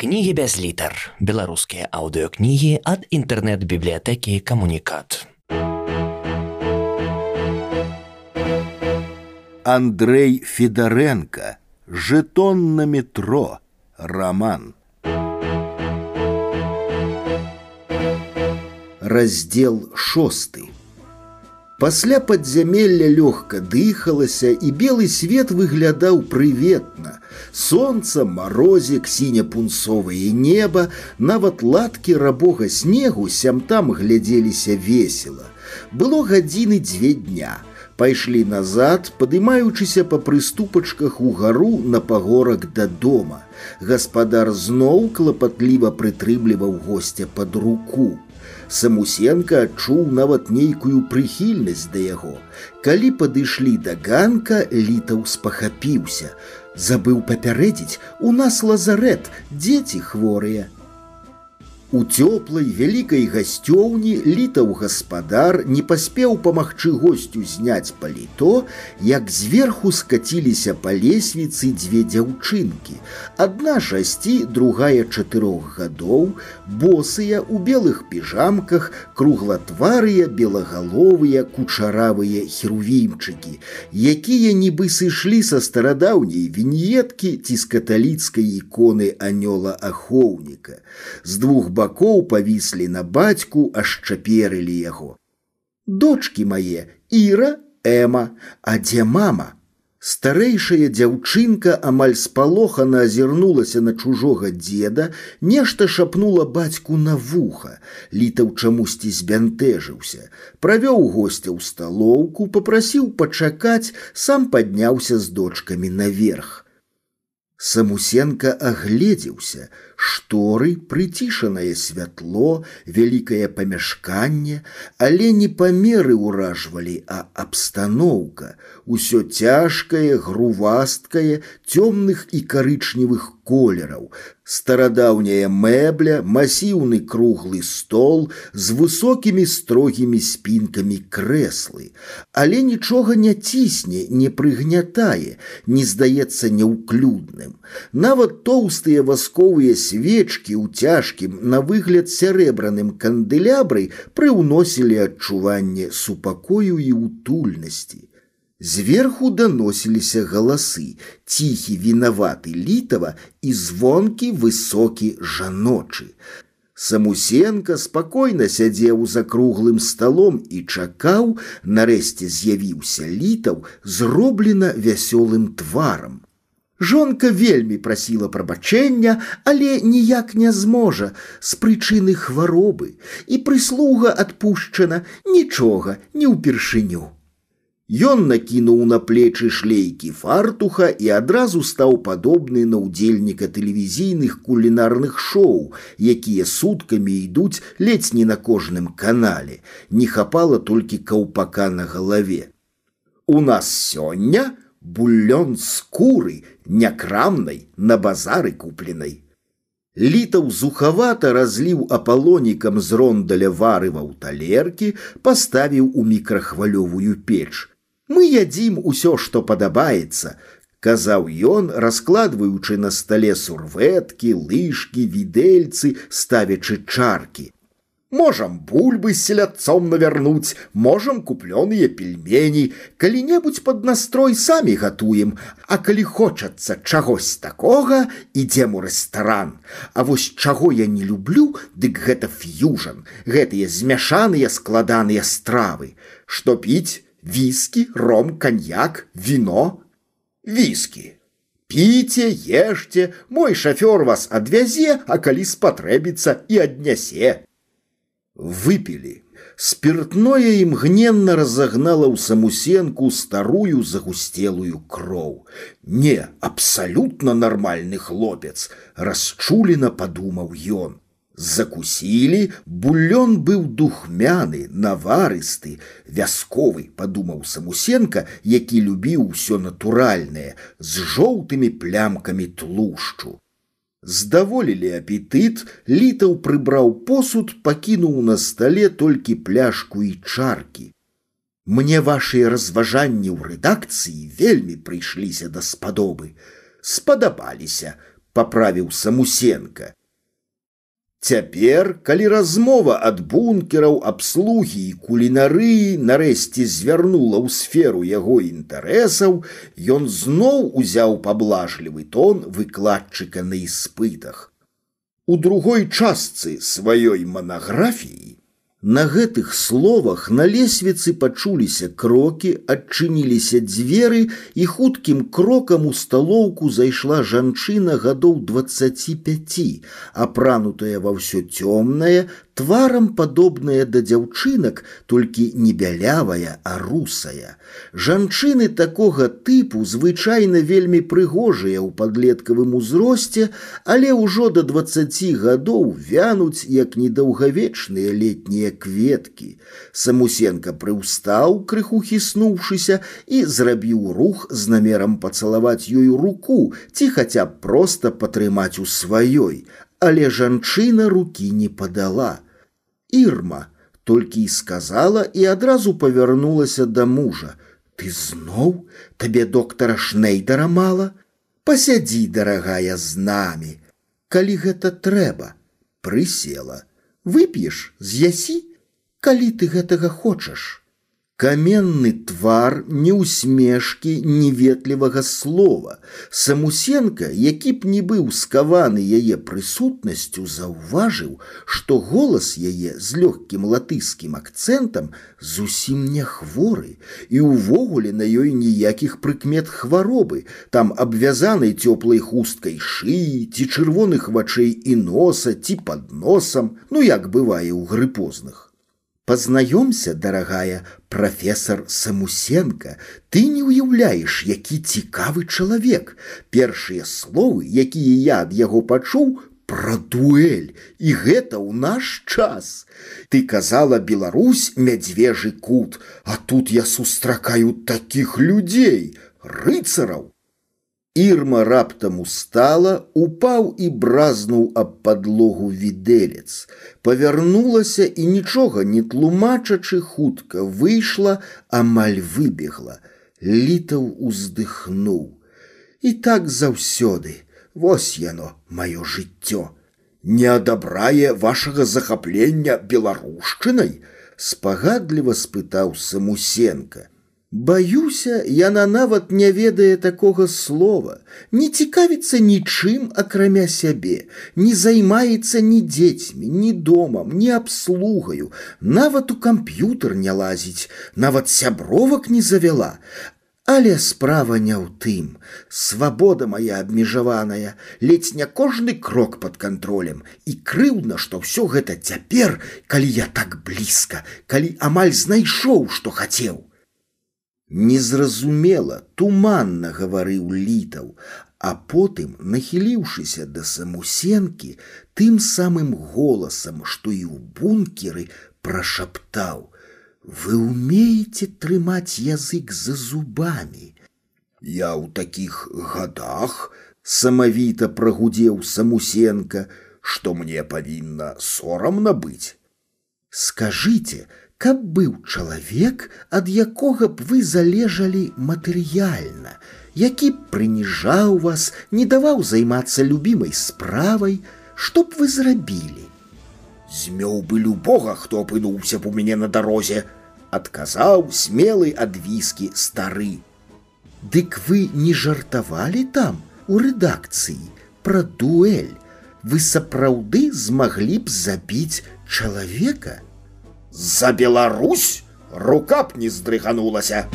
Кнігі без літар. Беларускія аўдыёкнігі ад інтэрнэт-бібліятэкі камунікат. Андрей Федоренко. Жетон на метро. Роман. Раздел шосты. Пасля падзямелля лёгка дыхалася, і белы свет выглядаў прыветна. Сонца, марозік, сіня-пунцовае неба, нават латкі рабога снегу сям-там глядзеліся весела. Было гадзіны дзве дня. Пайшлі назад, падымаючыся па прыступачках угару на пагорак да дома. Гаспадар зноў клапатліва прытрымліваў госця пад руку. Самусенко адчуў нават нейкую прыхільнасць да яго. Калі падышлі да ганка, літаў спахапіўся. Забыў папярэдзіць, у нас лазарэт, дзеці хворыя. У цёплай вялікай гасцёўні літаў гаспадар не паспеў памагчы госцю зняць паліто, як зверху скаціліся па лесвіцы дзве дзяўчынкі. Адна шасці, другая чатырох гадоў, босыя у белых піжамках, круглатварыя, белагаловыя, кучаравыя херувімчыкі, якія нібы сышлі са старадаўняй віньеткі ці з каталіцкай іконы анёла ахоўніка. З двух бакоў павіслі на бацьку, ашчаперылі яго. Дочкі мае, Іра, Эма, а дзе мама? Старэйшая дзяўчынка амаль спалохана азірнулася на чужога дзеда, нешта шапнула бацьку на вуха. Літаў чамусьці збянтэжыўся. Правёў госця ў сталоўку, папрасіў пачакаць, сам падняўся з дочкамі наверх. Самусенко агледзеўся, шторы, прыцішанае святло, вялікае памяшканне, але не памеры ўражвалі, а абстаноўка, усё цяжкае, грувасткае, цёмных і карычневых колераў, старадаўняя мэбля, масіўны круглы стол з высокімі строгімі спінкамі крэслы, але нічога не цісне, не прыгнятае, не здаецца няўклюдным. Нават тоўстыя васковыя свечкі ў цяжкім на выгляд сярэбраным кандылябры прыўносілі адчуванне супакою і утульнасці. Зверху доносились голосы, тихий, виноватый Литова и звонкий, высокий жаночы. Самусенко спокойно сядзеў за круглым столом и чакаў, нарэшце з'явіўся літаў, зроблена вясёлым тварам. Жонка вельмі прасіла прабачэння, але ніяк не зможа з прычыны хваробы, і прыслуга адпушчана нічога не ўпершыню. Ён накінуў на плечы шлейкі фартуха і адразу стаў падобны на ўдзельніка тэлевізійных кулінарных шоу, якія суткамі ідуць ледзь не на кожным канале. Не хапала толькі каўпака на галаве. У нас сёння бульон скуры, някрамнай, на базары купленай. Літаў зухавата разліў апалонікам з рондаля варыва ў талеркі, паставіў у мікрахвалёвую печ. Мы ядзім усё, што падабаецца, казаў ён, раскладваючы на стале сурветкі, лыжкі, відэльцы, ставячы чаркі. Можам бульбы з селядцом навярнуць, можам куплёныя пельмені, калі-небудзь пад настрой самі гатуем, а калі хочацца чагось такога, ідзем у рэстаран. А вось чаго я не люблю, дык гэта ф'южан, гэтыя змяшаныя складаныя стравы. Што піць, Виски, ром, коньяк, вино. Виски. Піце, ешьте, мой шофер вас адвязе, а калі спатрэбіцца і аднясе. Выпили. Спиртное імгненна разогнало ў самусенку старую загустелую кроў. Не, абсалютна нармальны хлопец, расчулена падумаў ён. Закусілі, бульон быў духмяны, наварысты, вясковы, падумаў самусенка, які любіў усё натуральнае, з жоўтымі плямкамі тлушчу. Здаволілі апетыт, літаў прыбраў посуд, пакінуў на стале толькі пляшку і чаркі. Мне вашыя разважанні ў рэдакцыі вельмі прыйшліся да спадобы. Спадабаліся, паправіў самусенко Цяпер, калі размова ад бункераў абслугі і кулінарыі нарэшце звярнула ў сферу яго інтарэсаў, ён зноў узяў паблажлівы тон выкладчыка на іспытах. У другой частцы сваёй манаграфіі на гэтых словах на лесвіцы пачуліся крокі, адчыніліся дзверы і хуткім крокам у сталоўку зайшла жанчына гадоў 25, апранутая ва ўсё цёмнае, тварам падобная да дзяўчынак, толькі не бялявая, а русая. Жанчыны такога тыпу звычайна вельмі прыгожыя ў падлеткавым узросце, але ўжо да двацаці гадоў вянуць як недаўгавечныя летнія кветкі. Самусенка прыўстаў, крыху хіснуўшыся і зрабіў рух з намерам пацалаваць ёй руку ці хаця б проста патрымаць у сваёй, але жанчына рукі не падала. Ірма, толькі і сказала і адразу павярнулася да мужа. Ты зноў табе доктара шнейдара мала? Пасядзі, дарагая з намі. Калі гэта трэба, прысела. Вып'еш, з'ясі, калі ты гэтага хочаш. Каменны твар не усмешкі неветлівага слова. Самусенка, які б не быў скаваны яе прысутнасцю, заўважыў, што голас яе з лёгкім латыскім акцэнтам зусім не хворы, і ўвогуле на ёй ніякіх прыкмет хваробы, там абвязанай цёплай хусткай шыі, ці чырвоных вачэй і носа, ці пад носам, ну як бывае ў грыпозных. Познаёмся, дорогая, профессор Самусенко, ты не уяўляеш, які цікавы чалавек. Першыя словы, якія я ад яго пачуў, пра дуэль, і гэта ў наш час. Ты казала Беларусь мядзвежы кут, а тут я сустракаю такіх людзей, рыцараў. Ірма раптам устала, упаў і бразнуў аб падлогу відэлец. Павярнулася і нічога не тлумачачы хутка выйшла, амаль выбегла. Літаў уздыхнуў. І так заўсёды, Вось яно, маё жыццё. Не адабрае вашага захаплення беларушчынай, спагадліва спытаў самусенка. Баюся, яна нават не ведае такога слова, не цікавіцца нічым, акрамя сябе, не займаецца ні дзецьмі, ні домам, ні абслугаю, нават у камп'ютар не лазіць, нават сябровак не завяла. Але справа не ў тым. Свабода моя абмежаваная, ледзь не кожны крок под кантролем і крыўдна, што ўсё гэта цяпер, калі я так блізка, калі амаль знайшоў, што хацеў. Незразумела, туманна гаварыў літаў, а потым, нахіліўшыся да самусенкі, тым самым голасам, што і ў бункеры прашаптаў: « Вы умееце трымаць язык за зубамі. Я ў такіх гадах самавіта прагудзеў самусенка, што мне павінна сорамна быць. Скажыце, каб быў чалавек, ад якога б вы залежалі матэрыяльна, які б прыніжаў вас, не даваў займацца любімай справай, што б вы зрабілі. Змёў бы любога, хто апынуўся б у мяне на дарозе, адказаў смелы ад віскі стары. Дык вы не жартавалі там у рэдакцыі пра дуэль. Вы сапраўды змаглі б забіць чалавека, за Беларусь рука б не здрыганулася.